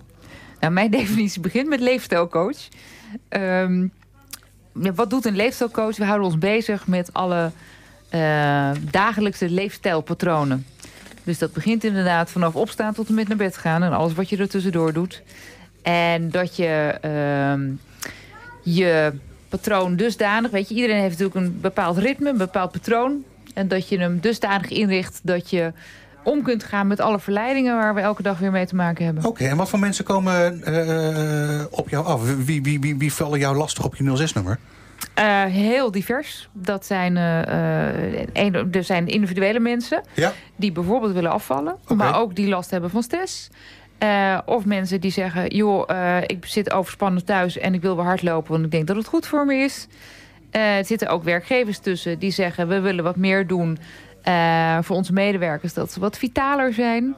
Nou, mijn definitie begint met leefstijlcoach. Um, wat doet een leefstijlcoach? We houden ons bezig met alle uh, dagelijkse leefstijlpatronen. Dus dat begint inderdaad vanaf opstaan tot en met naar bed gaan... en alles wat je er tussendoor doet. En dat je uh, je patroon dusdanig... weet je, iedereen heeft natuurlijk een bepaald ritme, een bepaald patroon... en dat je hem dusdanig inricht dat je om kunt gaan met alle verleidingen waar we elke dag weer mee te maken hebben. Oké, en wat voor mensen komen uh, op jou af? Wie, wie, wie, wie vallen jou lastig op je 06-nummer? Uh, heel divers. Dat zijn, uh, een, er zijn individuele mensen ja? die bijvoorbeeld willen afvallen, okay. maar ook die last hebben van stress. Uh, of mensen die zeggen, joh, ik zit overspannen thuis en ik wil weer hardlopen, want ik denk dat het goed voor me is. er zitten ook werkgevers tussen die zeggen, we willen wat meer doen voor onze medewerkers, dat ze wat vitaler zijn.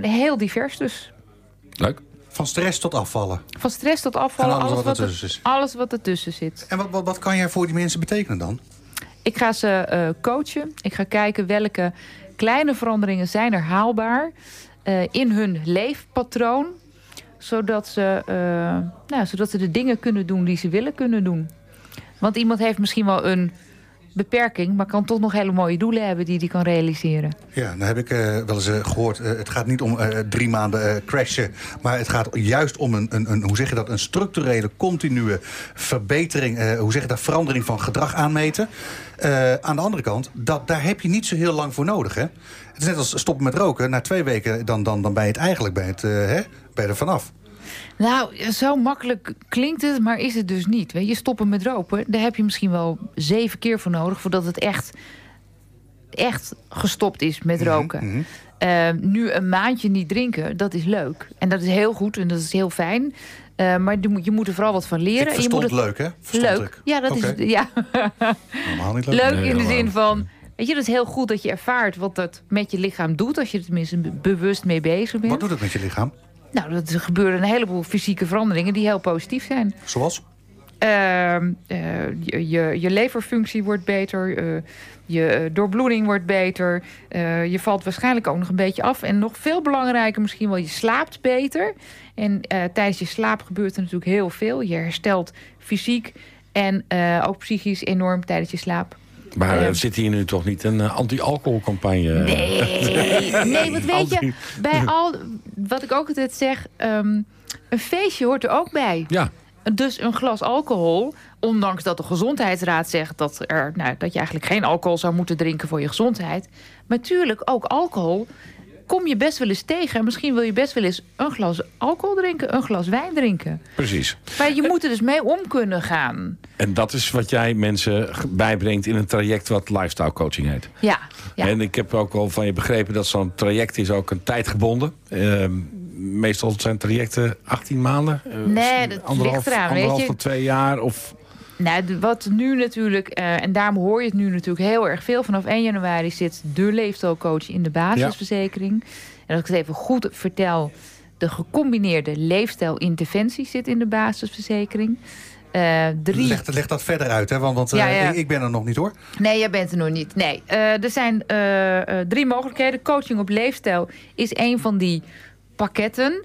heel divers dus. Leuk. Van stress tot afvallen. Van stress tot afvallen. alles, alles wat, wat ertussen zit. Alles wat ertussen zit. En wat, wat, wat kan jij voor die mensen betekenen dan? Ik ga ze uh, coachen. Ik ga kijken welke kleine veranderingen zijn er haalbaar uh, in hun leefpatroon. Zodat ze, uh, nou, zodat ze de dingen kunnen doen die ze willen kunnen doen. Want iemand heeft misschien wel een beperking... maar kan toch nog hele mooie doelen hebben die hij kan realiseren. Ja, dan heb ik uh, wel eens uh, gehoord... Uh, het gaat niet om drie maanden crashen... maar het gaat juist om een, een, een, hoe zeg je dat, een structurele, continue verbetering... hoe zeg je dat, verandering van gedrag aanmeten. aan de andere kant, dat, daar heb je niet zo heel lang voor nodig. Hè? Het is net als stoppen met roken. Na twee weken dan, dan, dan ben je het eigenlijk bij, het, hè, bij er vanaf. Nou, zo makkelijk klinkt het, maar is het dus niet. Weet je, stoppen met roken, daar heb je misschien wel zeven keer voor nodig... voordat het echt, echt gestopt is met mhm, roken. Mm -hmm. uh, nu een maandje niet drinken, dat is leuk. En dat is heel goed en dat is heel fijn. Uh, maar je moet, je moet er vooral wat van leren. Ik je moet het leuk, hè? Verstond leuk. Ja, dat okay. is... Ja. Normaal niet leuk. Leuk nee, in de zin van... Weet je, dat is heel goed dat je ervaart wat dat met je lichaam doet... als je er tenminste bewust mee bezig bent. Wat doet het met je lichaam? Nou, er gebeuren een heleboel fysieke veranderingen die heel positief zijn. Zoals? Uh, uh, je, je, je, leverfunctie wordt beter, uh, je doorbloeding wordt beter. Eh, je valt waarschijnlijk ook nog een beetje af. En nog veel belangrijker misschien wel, je slaapt beter. En eh, tijdens je slaap gebeurt er natuurlijk heel veel. Je herstelt fysiek en eh, ook psychisch enorm tijdens je slaap. Maar uh, zit hier nu toch niet een uh, anti-alcoholcampagne? Nee, nee, wat weet je, bij al, wat ik ook altijd zeg, um, een feestje hoort er ook bij. Ja. Dus een glas alcohol, ondanks dat de gezondheidsraad zegt... Dat, er, nou, dat je eigenlijk geen alcohol zou moeten drinken voor je gezondheid. Maar natuurlijk, ook alcohol kom je best wel eens tegen. En misschien wil je best wel eens een glas alcohol drinken, een glas wijn drinken. Precies. Maar je moet er dus mee om kunnen gaan. En dat is wat jij mensen bijbrengt in een traject wat lifestyle coaching heet. Ja. ja. En ik heb ook al van je begrepen dat zo'n traject is ook een tijdgebonden. Uh, meestal zijn trajecten 18 maanden. Uh, nee, dat anderhalf, ligt eraan. Anderhalf weet je? tot twee jaar of... Nou, wat nu natuurlijk, uh, en daarom hoor je het nu natuurlijk heel erg veel. Vanaf 1 januari zit de leefstijlcoach in de basisverzekering. Ja. En als ik het even goed vertel, de gecombineerde leefstijlinterventie zit in de basisverzekering. Uh, drie... leg, leg, dat verder uit, hè? want, want ja, ja. Ik, ik, ben er nog niet hoor. Nee, jij bent er nog niet. Nee, uh, er zijn uh, drie mogelijkheden. Coaching op leefstijl is een van die pakketten.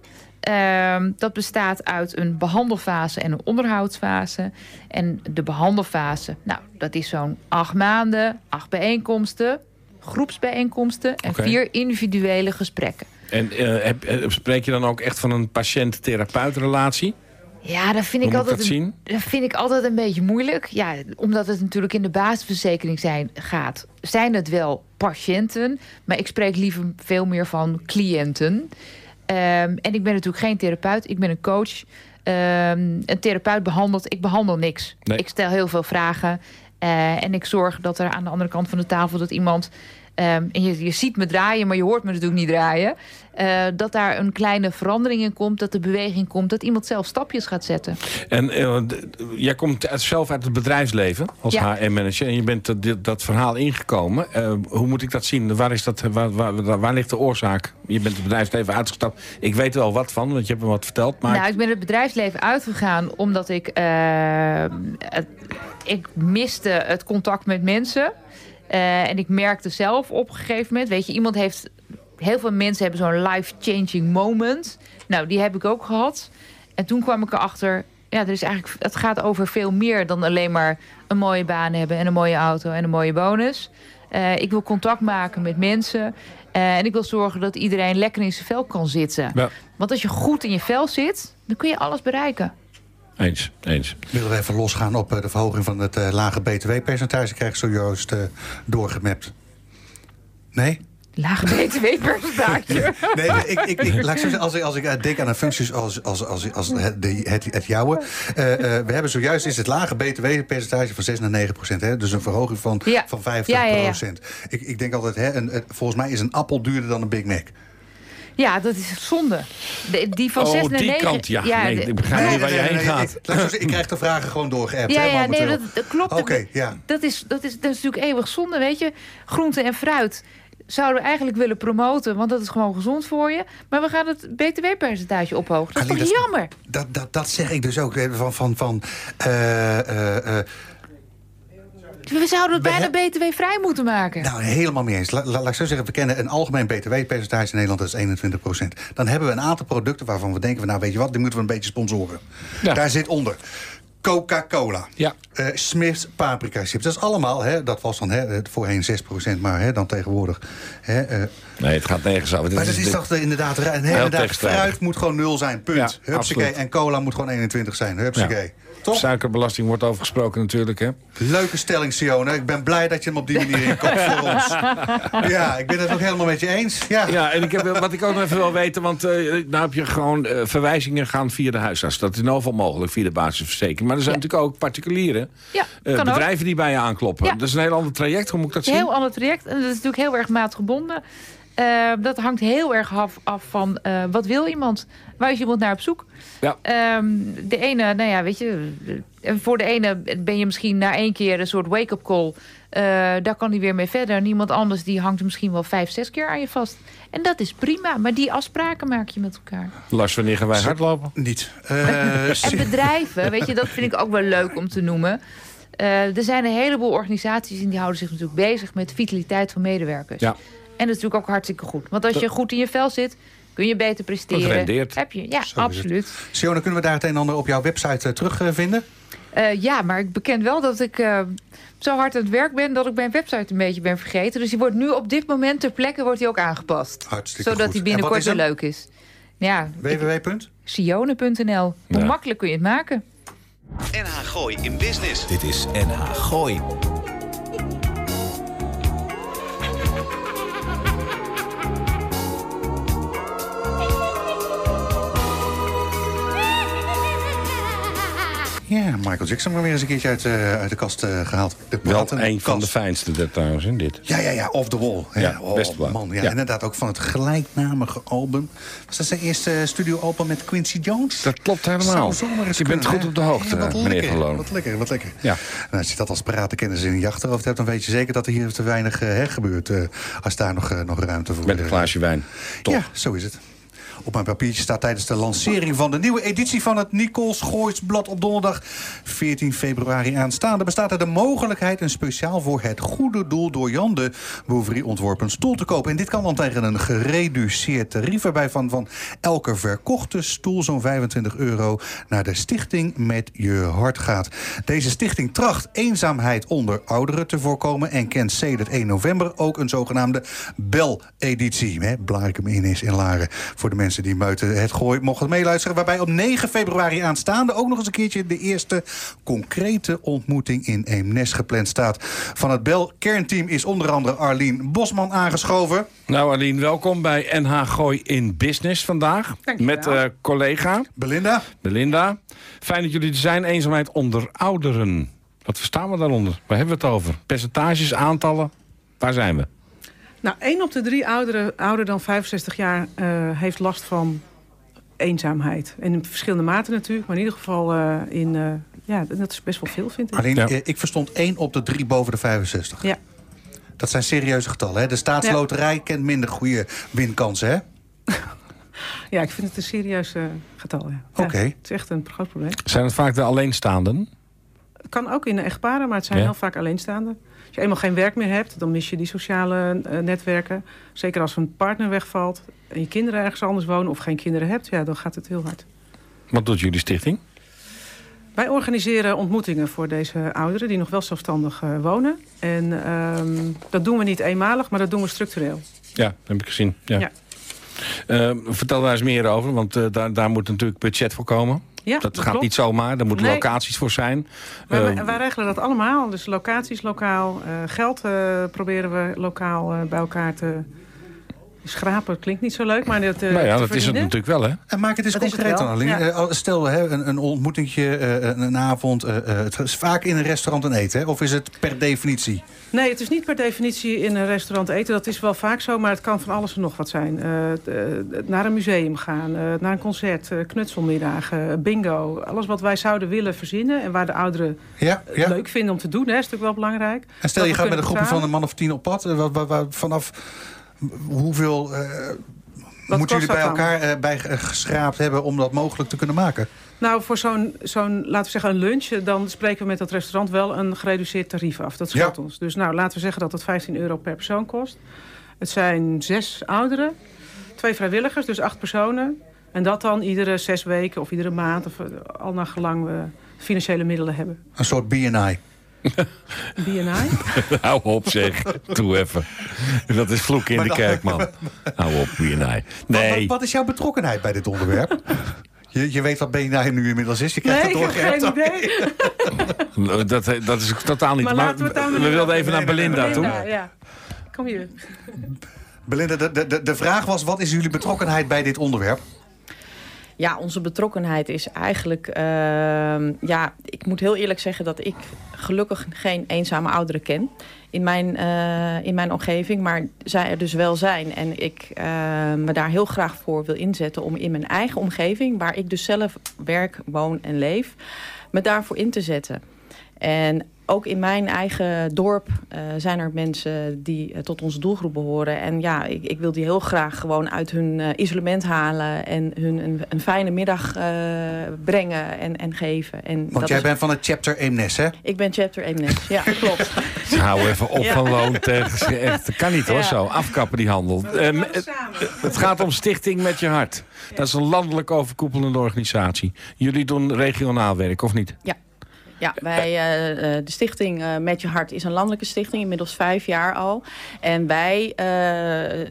Uh, dat bestaat uit een behandelfase en een onderhoudsfase. En de behandelfase, nou, dat is zo'n acht maanden, acht bijeenkomsten, groepsbijeenkomsten en okay. vier individuele gesprekken. En uh, heb, spreek je dan ook echt van een patiënt-therapeut relatie? Ja, dat vind, ik altijd dat, een, dat vind ik altijd een beetje moeilijk. Ja, omdat het natuurlijk in de basisverzekering zijn, gaat. Zijn het wel patiënten, maar ik spreek liever veel meer van cliënten. Um, en ik ben natuurlijk geen therapeut, ik ben een coach. Ehm, een therapeut behandelt, ik behandel niks. Nee. Ik stel heel veel vragen. eh, en ik zorg dat er aan de andere kant van de tafel dat iemand. Ehm, en je, je ziet me draaien, maar je hoort me natuurlijk niet draaien. eh, dat daar een kleine verandering in komt, dat er beweging komt, dat iemand zelf stapjes gaat zetten. En eh, d- jij komt uit- zelf uit het bedrijfsleven als Ja. HR-manager... en je bent dat, dat verhaal ingekomen. Eh, hoe moet ik dat zien? Waar, is dat, waar, waar, waar ligt de oorzaak? Je bent het bedrijfsleven uitgestapt. Ik weet er wel wat van, want je hebt me wat verteld. Maar Nou, ik ben het bedrijfsleven uitgegaan omdat ik... eh, ik miste het contact met mensen. Eh, en ik merkte zelf op een gegeven moment... Weet je, iemand heeft... Heel veel mensen hebben zo'n life-changing moment. Nou, die heb ik ook gehad. En toen kwam ik erachter... Ja, er is eigenlijk, het gaat over veel meer dan alleen maar een mooie baan hebben... en een mooie auto en een mooie bonus. Eh, ik wil contact maken met mensen. Eh, en ik wil zorgen dat iedereen lekker in zijn vel kan zitten. Ja. Want als je goed in je vel zit, dan kun je alles bereiken. Eens, eens. Willen we even losgaan op eh, de verhoging van het eh, lage btw-percentage... krijg ik zojuist eh, doorgemapt. Nee? Lage btw-percentage. Nee, nee, ik, ik, ik, laat ik zeggen, als ik, als ik denk aan een functies als, als, als, als het, de, het, het jouwe. eh, eh, we hebben zojuist is het lage btw-percentage van 6 naar 9 procent. Hè? Dus een verhoging van, Ja. van 50 Ja, ja, ja. procent. Ik, ik denk altijd, hè, een, een- volgens mij is een appel duurder dan een Big Mac. Ja, dat is zonde. De- die van Oh, 6 naar die 9. kant, ja. Nee, ik begrijp niet waar je heen gaat. laat ik, krijg de vragen gewoon doorgeappt. ja, ja, nee, dat, dat klopt. Oké, ja. Dat is, dat, is, dat is natuurlijk eeuwig zonde, weet je. Groente en fruit zouden we eigenlijk willen promoten... want dat is gewoon gezond voor je. Maar we gaan het btw-percentage ophogen. Dat is toch dat jammer? Dat, dat, dat zeg ik dus ook. Van, van, van, eh, eh, eh, We zouden het We bijna btw-vrij moeten maken. Nou, helemaal mee eens. La- la- laat ik zo zeggen, we kennen een algemeen btw-percentage in Nederland, dat is 21% Dan hebben we een aantal producten waarvan we denken, van, nou weet je wat, die moeten we een beetje sponsoren. Ja. Daar zit onder Coca-Cola. Ja. Eh, Smith's paprika chips. Dat is allemaal, hè, dat was dan hè, voorheen 6% maar hè, dan tegenwoordig. Hè, eh, Nee, het gaat nergens over. Maar dat is toch de- inderdaad, tegenstrijdig. fruit moet gewoon nul zijn, punt. Ja, Hupsakee. En cola moet gewoon 21 zijn, hupsakee. Toch? Suikerbelasting wordt over gesproken natuurlijk, hè? Leuke stelling, Sione. Ik ben blij dat je hem op die manier inkomt voor ons. Ja, ik ben het ook helemaal met je eens. Ja. Ja, en ik heb, wat ik ook nog even wil weten... want eh, nou heb je gewoon eh, verwijzingen gaan via de huisarts. Dat is in geval mogelijk via de basisverzekering. Maar er zijn Ja. natuurlijk ook particulieren. Ja, eh, ook. bedrijven die bij je aankloppen. Ja. Dat is een heel ander traject. Hoe moet ik dat is een zien? heel ander traject. En dat is natuurlijk heel erg maatgebonden. Eh, dat hangt heel erg af, af van eh, wat wil iemand? Waar is iemand naar op zoek? Ja. Ehm, de ene, nou ja, weet je... Voor de ene ben je misschien na één keer een soort wake-up call. Eh, daar kan hij weer mee verder. En iemand anders die hangt misschien wel vijf, zes keer aan je vast. En dat is prima. Maar die afspraken maak je met elkaar. Lars, wanneer gaan wij hardlopen? Niet. Eh, En bedrijven, weet je, dat vind ik ook wel leuk om te noemen. Eh, er zijn een heleboel organisaties en die houden zich natuurlijk bezig met vitaliteit van medewerkers. Ja. En dat is natuurlijk ook hartstikke goed. Want als je goed in je vel zit, kun je beter presteren. Dat rendeert. Heb je, ja, absoluut. Sione, kunnen we daar het een en ander op jouw website eh, terugvinden? Eh, ja, maar ik beken wel dat ik eh, zo hard aan het werk ben dat ik mijn website een beetje ben vergeten. Dus die wordt nu op dit moment ter plekke wordt die ook aangepast. Hartstikke zodat goed. die En binnenkort weer leuk is. Ja, www. sione.nl. Hoe Ja. makkelijk kun je het maken? NH Gooi in Business. Dit is NH Gooi. Ja, Michael Jackson maar weer eens een keertje uit, eh, uit de kast eh, gehaald. De Wel een van de fijnste dat trouwens, in dit. Ja, ja, ja, Off the Wall. Ja, oh, best wel. man, ja, Ja. Inderdaad, ook van het gelijknamige album. Was dat zijn eerste studio-album met Quincy Jones? Dat klopt helemaal. Je bent kunnen, goed hè? op de hoogte, Ja, wat meneer lekker. Wat lekker, wat lekker. Ja. En als je dat als paratenkennis in je achterhoofd hebt... dan weet je zeker dat er hier te weinig gebeurt... eh, als daar nog, nog ruimte voor Met een glaasje wijn. Top. Ja, zo is het. Op mijn papiertje staat tijdens de lancering van de nieuwe editie van het Nicols Gooisblad op donderdag 14 februari aanstaande bestaat er de mogelijkheid een speciaal voor het goede doel door Jan de Bouverie ontworpen stoel te kopen. En dit kan dan tegen een gereduceerd tarief waarbij van, van elke verkochte stoel zo'n 25 euro naar de stichting Met Je Hart gaat. Deze stichting tracht eenzaamheid onder ouderen te voorkomen en kent sedert 1 november ook een zogenaamde Bel-editie. Blarikum in is in Laren voor de mensen die buiten het gooi mochten meeluisteren. Waarbij op 9 februari aanstaande ook nog eens een keertje... de eerste concrete ontmoeting in Eemnes gepland staat. Van het Bel kernteam is onder andere Arlien Bosman aangeschoven. Nou Arlien, welkom bij NH Gooi in Business vandaag. Met uh, collega... Belinda. Belinda. Fijn dat jullie er zijn. Eenzaamheid onder ouderen. Wat verstaan we daaronder? Waar hebben we het over? Percentages, aantallen? Waar zijn we? Nou, één op de drie ouderen, ouder dan 65 jaar uh, heeft last van eenzaamheid. En in verschillende maten natuurlijk, maar in ieder geval uh, in... Uh, ja, dat is best wel veel, vind ik. Alleen, ja. ik verstond één op de drie boven de 65. Ja. Dat zijn serieuze getallen, hè? De staatsloterij ja. kent minder goede winkansen, hè? ja, ik vind het een serieus getal, ja. Oké. Okay. het is echt een groot probleem. Zijn het vaak de alleenstaanden? Het kan ook in de echtparen, maar het zijn heel vaak alleenstaanden. Als je eenmaal geen werk meer hebt, dan mis je die sociale uh, netwerken. Zeker als een partner wegvalt en je kinderen ergens anders wonen... of geen kinderen hebt, ja, dan gaat het heel hard. Wat doet jullie stichting? Wij organiseren ontmoetingen voor deze ouderen... die nog wel zelfstandig uh, wonen. En uh, dat doen we niet eenmalig, maar dat doen we structureel. Ja, dat heb ik gezien. Ja. ja. Uh, vertel daar eens meer over, want uh, daar, daar moet natuurlijk budget voor komen. Ja, dat, dat gaat klopt. niet zomaar, er moeten Nee. locaties voor zijn. Wij, Uh, wij regelen dat allemaal. Dus locaties lokaal. eh, geld eh, proberen we lokaal eh, bij elkaar te schrapen. Klinkt niet zo leuk, maar dat, eh, nou ja, dat is het natuurlijk wel, hè? En maak het eens Dat concreet dan, Arlien. ja. Eh, Stel, hè, een, een ontmoetingje, eh, een, een avond. eh, eh, het is vaak in een restaurant en eten, hè? Of is het per definitie? Nee, het is niet per definitie in een restaurant eten. Dat is wel vaak zo, maar het kan van alles en nog wat zijn. Naar een museum gaan, eh, naar een concert, eh, knutselmiddagen, bingo. Alles wat wij zouden willen verzinnen en waar de ouderen Ja, het ja. leuk vinden om te doen. Hè, is natuurlijk wel belangrijk. En stel Dat je gaat met een groepje van een man of tien op pad. eh, wa- wa- wa- vanaf hoeveel eh moeten jullie bij elkaar eh, bij eh, geschraapt hebben om dat mogelijk te kunnen maken? Nou, voor zo'n, zo'n, laten we zeggen, een lunch... dan spreken we met dat restaurant wel een gereduceerd tarief af. Dat scheelt Ja. ons. Dus nou, laten we zeggen dat het 15 euro per persoon kost. Het zijn zes ouderen, twee vrijwilligers, dus acht personen. En dat dan iedere zes weken of iedere maand... of al naar gelang we financiële middelen hebben. Een soort BNI. BNI? Hou op zeg, doe even. Dat is vloeken in de kerk, man. Hou op, BNI. Wat, Nee, wat is jouw betrokkenheid bij dit onderwerp? je, je weet wat BNI nu inmiddels is. Je krijgt Nee, het ik heb geen idee. dat, dat is totaal niet. Maar laten we het aan we meneer- wilden even naar Belinda toe. Belinda, ja. Kom hier. Belinda, de, de- de vraag was, wat is jullie betrokkenheid bij dit onderwerp? Ja, onze betrokkenheid is eigenlijk... ehm, ja, ik moet heel eerlijk zeggen dat ik gelukkig geen eenzame ouderen ken in mijn, eh, in mijn omgeving. Maar zij er dus wel zijn. En ik eh, me daar heel graag voor wil inzetten om in mijn eigen omgeving... waar ik dus zelf werk, woon en leef, me daarvoor in te zetten. En ook in mijn eigen dorp eh, zijn er mensen die eh, tot onze doelgroep behoren. En ja, ik, ik wil die heel graag gewoon uit hun eh, isolement halen... en hun een, een fijne middag eh, brengen en, en geven. En Want dat jij is- bent van het chapter Eemnes, hè? Ik ben chapter Eemnes, ja, klopt. Hou even op Ja. van loon tegen. Kan niet hoor, Ja. zo. Afkappen die handel. Het, het gaat om Stichting Met Je Hart. Dat is een landelijk overkoepelende organisatie. Jullie doen regionaal werk, of niet? Ja, wij, eh, eh, de stichting eh, Met Je Hart is een landelijke stichting, inmiddels vijf jaar al. En wij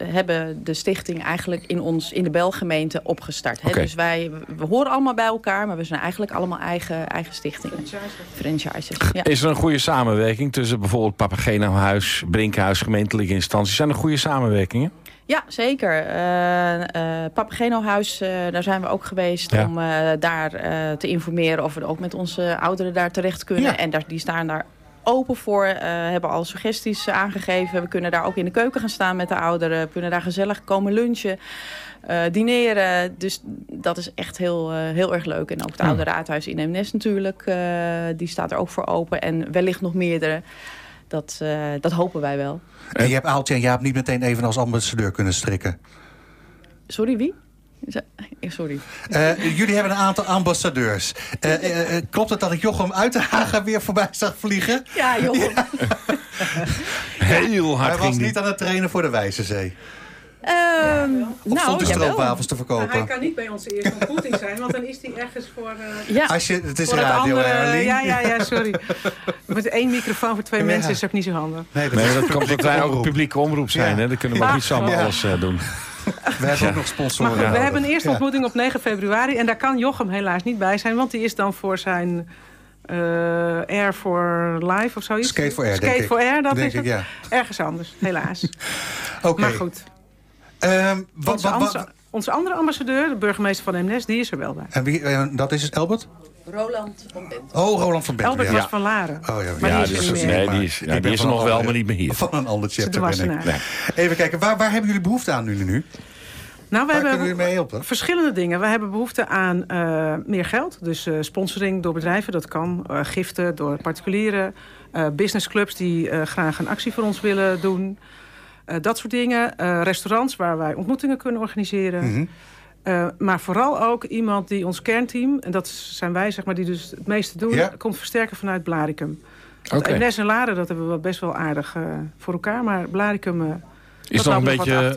hebben de stichting eigenlijk in, ons, in de Belgemeente opgestart. Hè? Dus wij, we horen allemaal bij elkaar, maar we zijn eigenlijk allemaal eigen, eigen stichtingen. Franchises. Ja. Is er een goede samenwerking tussen bijvoorbeeld Papageno-huis, Brinkhuis, gemeentelijke instanties? Zijn er goede samenwerkingen? Ja, zeker. Eh eh Papageno-huis, eh, daar zijn we ook geweest Ja. om daar te informeren of we ook met onze ouderen daar terecht kunnen. Ja. En daar, die staan daar open voor, hebben al suggesties aangegeven. We kunnen daar ook in de keuken gaan staan met de ouderen. We kunnen daar gezellig komen lunchen, dineren. Dus dat is echt heel, heel erg leuk. En ook het oude raadhuis in Eemnes natuurlijk, die staat er ook voor open. En wellicht nog meerdere. Dat, eh, dat hopen wij wel. En je hebt Aaltje en Jaap niet meteen even als ambassadeur kunnen strikken. Sorry, wie? Eh, Sorry. Eh, jullie hebben een aantal ambassadeurs. Klopt het dat ik Jochem uit de Haga weer voorbij zag vliegen? Ja, joh. Heel hard Hij was niet aan het trainen voor de Wijze Zee. Ehm, Of nou, stond de jawel. stroopwafels te Maar hij verkopen? kan niet bij onze eerste ontmoeting zijn, want dan is hij ergens voor... eh, Ja, Als je, het is voor het radio, andere, ja, ja, ja, sorry. Met één microfoon voor twee Ja. mensen is ook niet zo handig. Nee, dat Nee, dat komt dat wij ook een publieke omroep zijn. Ja. Hè? Dan kunnen we ook niet zomaar Ja. alles eh, doen. We hebben ook nog sponsoren Maar goed, we hebben een eerste Ja. ontmoeting op 9 februari. En daar kan Jochem helaas niet bij zijn. Want die is dan voor zijn eh, Air for Life of zoiets. Skate for Air, Skate denk ik. for Air, dat Denk is ik, het. ja. Ergens anders, helaas. Oké. Maar goed. Ehm, wat, Onze, wat, wat- onze, andere ambassadeur, de burgemeester van Emnes, die is er wel bij. en wie, eh, dat is het, Albert? Roland van Bent. Oh, Roland van Bent. Albert ja. was van Laren. Oh, ja, Maar ja, die is dus, nee, die is, ja, die is er nog wel, maar niet meer hier. Van een ander chapter er ben ik. wassenaar. Even kijken, waar, waar hebben jullie behoefte aan nu? nu? Nou, we Waar hebben jullie mee helpen? verschillende dingen. We hebben behoefte aan eh, meer geld. Dus eh, sponsoring door bedrijven, dat kan. Eh, giften door particulieren. eh businessclubs die eh, graag een actie voor ons willen doen. Eh, dat soort dingen. Eh, restaurants waar wij ontmoetingen kunnen organiseren. Mhm. Eh, maar vooral ook iemand die ons kernteam... en dat zijn wij, zeg maar, die dus het meeste doen... Ja. komt versterken vanuit Blaricum. Oké. Okay. en Laren, dat hebben we wel best wel aardig voor elkaar. Maar Blaricum... eh, Is dat nog een beetje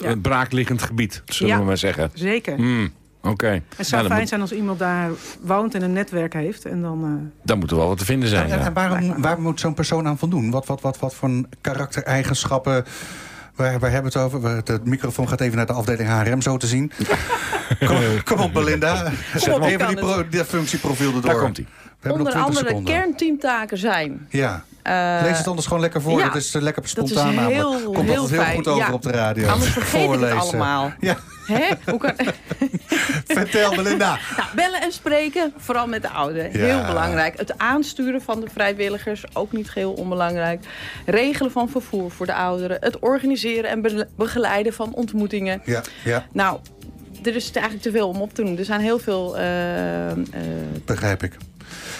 een braakliggend gebied, zullen Ja. we maar zeggen. Zeker. Hmm, Oké. Het zou Nou, fijn moet, zijn als iemand daar woont en een netwerk heeft. En dan, eh, dan moet er wel wat te vinden zijn. En, Ja. en waarom, waar moet zo'n persoon aan voldoen? Wat, wat, wat, wat voor karaktereigenschappen... Waar, waar hebben we het over? We- De microfoon gaat even naar de afdeling HRM zo te zien. Kom, kom op, Belinda. Zet op, even die, het. pro, die functieprofiel erdoor. Daar komt hij. We hebben nog Onder 20 andere seconden. kernteamtaken zijn. Ja. Eh, Lees het anders gewoon lekker voor. ja, dat is eh, lekker dat is spontaan namelijk. heel- Komt heel heel goed over Ja. op de radio. Anders vergeet ik het Voorlezen. allemaal. Ja, Hè? Hoe kan... vertel Belinda. nou, bellen en spreken, vooral met de ouderen. Ja. Heel belangrijk. Het aansturen van de vrijwilligers, ook niet geheel onbelangrijk. Regelen van vervoer voor de ouderen. Het organiseren en be- begeleiden van ontmoetingen. Ja, ja, Nou, er is eigenlijk te veel om op te doen. Er zijn heel veel... eh, eh, begrijp ik.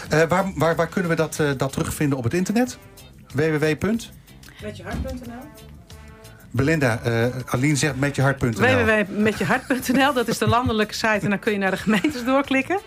Eh, waar, waar, waar kunnen we dat, eh, dat terugvinden op het internet? www. Belinda, eh Aline zegt met je hart.nl. www.metjehart.nl, dat is de landelijke site. En dan kun je naar de gemeentes doorklikken.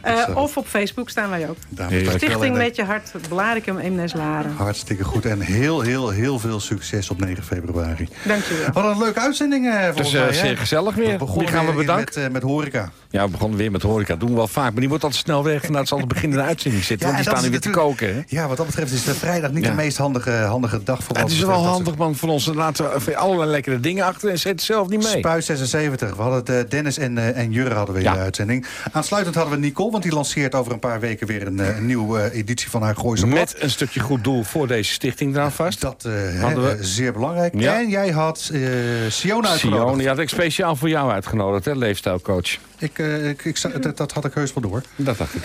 Eh, of op Facebook staan wij ook. Dames. Stichting Met Je Hart, Blaricum, Eemnes, Laren. Hartstikke goed. En heel, heel, heel veel succes op 9 februari. Dankjewel. Wat een leuke uitzending eh volgens eh, mij. hè? zeer gezellig weer. begonnen Wie gaan we weer bedanken? Met, met horeca. Ja, we begonnen weer met horeca. Doen we wel vaak. Maar die wordt altijd snel weg. Vandaar dat ze altijd begin in de uitzending zitten. Ja, want die en staan nu dat weer te koken. Hè? Ja, wat dat betreft is de vrijdag niet Ja. de meest handige, handige dag voor Het wat is wel dat handig, man, voor ons. Laten we allerlei lekkere dingen achter en zet zelf niet mee. Spuis 76. We hadden het, eh, Dennis en, eh, en Jurre hadden we in Ja. de uitzending. Aansluitend hadden we Nicole, want die lanceert over een paar weken weer een, eh, nieuwe editie van haar Gooise Blad. Met een stukje goed doel voor deze stichting eraan vast. Dat Hadden we- zeer belangrijk. Ja. En jij had Siona uitgenodigd. Sione, die had ik speciaal voor jou uitgenodigd, hè, leefstijlcoach. Ik, ik, ik, dat, dat had ik heus wel door. Dat dacht ik.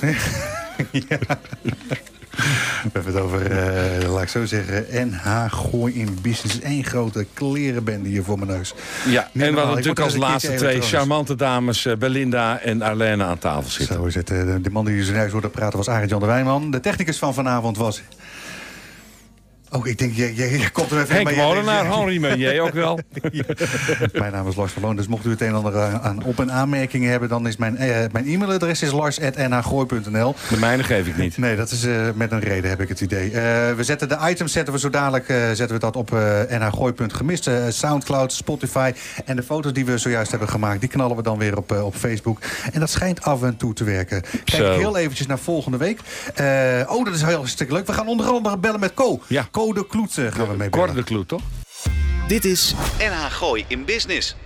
We hebben het over, eh, laat ik zo zeggen, NH Gooi in Business. Eén grote klerenbende hier voor mijn neus. Ja, Niet en we hadden natuurlijk als laatste twee charmante dames... eh, Belinda en Arlene aan tafel zitten. Zo is het. Eh, De, man die je zojuist hoorde praten was Arend Jan de Wijnman. De technicus van vanavond was... Oh, ik denk, je, je, je komt er even Henk Molenaar, jij- Henri Meunier ook wel. Mijn naam is Lars van Loon, dus mocht u het een en ander aan- aan op- en aanmerkingen hebben... dan is mijn, eh, mijn e-mailadres is lars.nhgooi.nl. De mijne geef ik niet. Nee, dat is eh, met een reden, heb ik het idee. Eh, we zetten de items zetten we zo dadelijk eh, zetten we dat op eh nhgooi.gemist. eh, Soundcloud, Spotify. En de foto's die we zojuist hebben gemaakt... die knallen we dan weer op, eh, op Facebook. En dat schijnt af en toe te werken. Kijk Zo. heel eventjes naar volgende week. Eh, oh, dat is heel hartstikke leuk. We gaan onder andere bellen met Co. Ja. Co de Kloet eh, gaan we mee Cor bellen. de Kloet, toch? Dit is NH Gooi in Business.